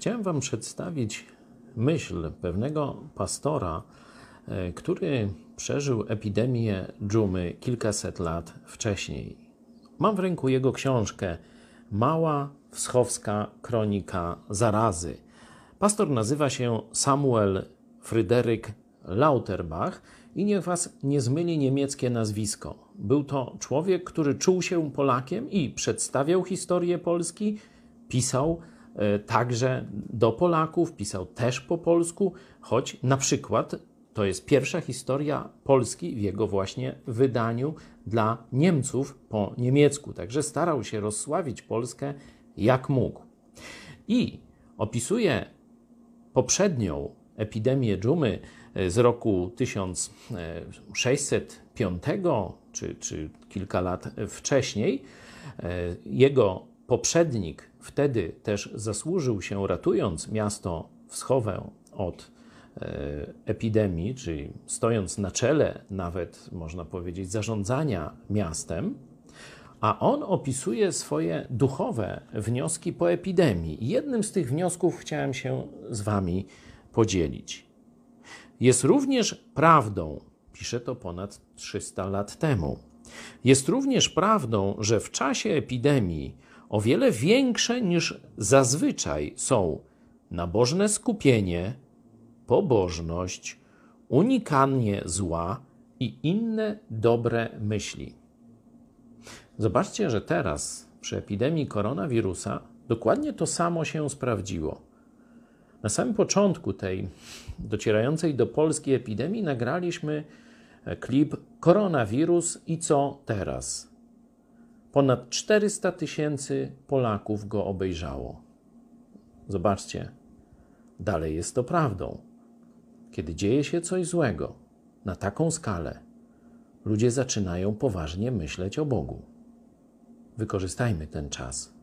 Chciałem Wam przedstawić myśl pewnego pastora, e, który przeżył epidemię dżumy kilkaset lat wcześniej. Mam w ręku jego książkę Mała Wschowska Kronika Zarazy. Pastor nazywa się Samuel Fryderyk Lauterbach i niech Was nie zmyli niemieckie nazwisko. Był to człowiek, który czuł się Polakiem i przedstawiał historię Polski, pisał także do Polaków, pisał też po polsku, choć na przykład to jest pierwsza historia Polski w jego właśnie wydaniu dla Niemców po niemiecku. Także starał się rozsławić Polskę jak mógł. I opisuje poprzednią epidemię dżumy z roku 1605 czy, czy kilka lat wcześniej. Jego poprzednik wtedy też zasłużył się, ratując miasto Wschowę od epidemii, czyli stojąc na czele nawet, można powiedzieć, zarządzania miastem, a on opisuje swoje duchowe wnioski po epidemii. Jednym z tych wniosków chciałem się z Wami podzielić. Jest również prawdą, pisze to ponad 300 lat temu, jest również prawdą, że w czasie epidemii o wiele większe niż zazwyczaj są nabożne skupienie, pobożność, unikanie zła i inne dobre myśli. Zobaczcie, że teraz przy epidemii koronawirusa dokładnie to samo się sprawdziło. Na samym początku tej docierającej do Polski epidemii nagraliśmy klip Koronawirus i co teraz? Ponad 400 tysięcy Polaków go obejrzało. Zobaczcie, dalej jest to prawdą. Kiedy dzieje się coś złego na taką skalę, ludzie zaczynają poważnie myśleć o Bogu. Wykorzystajmy ten czas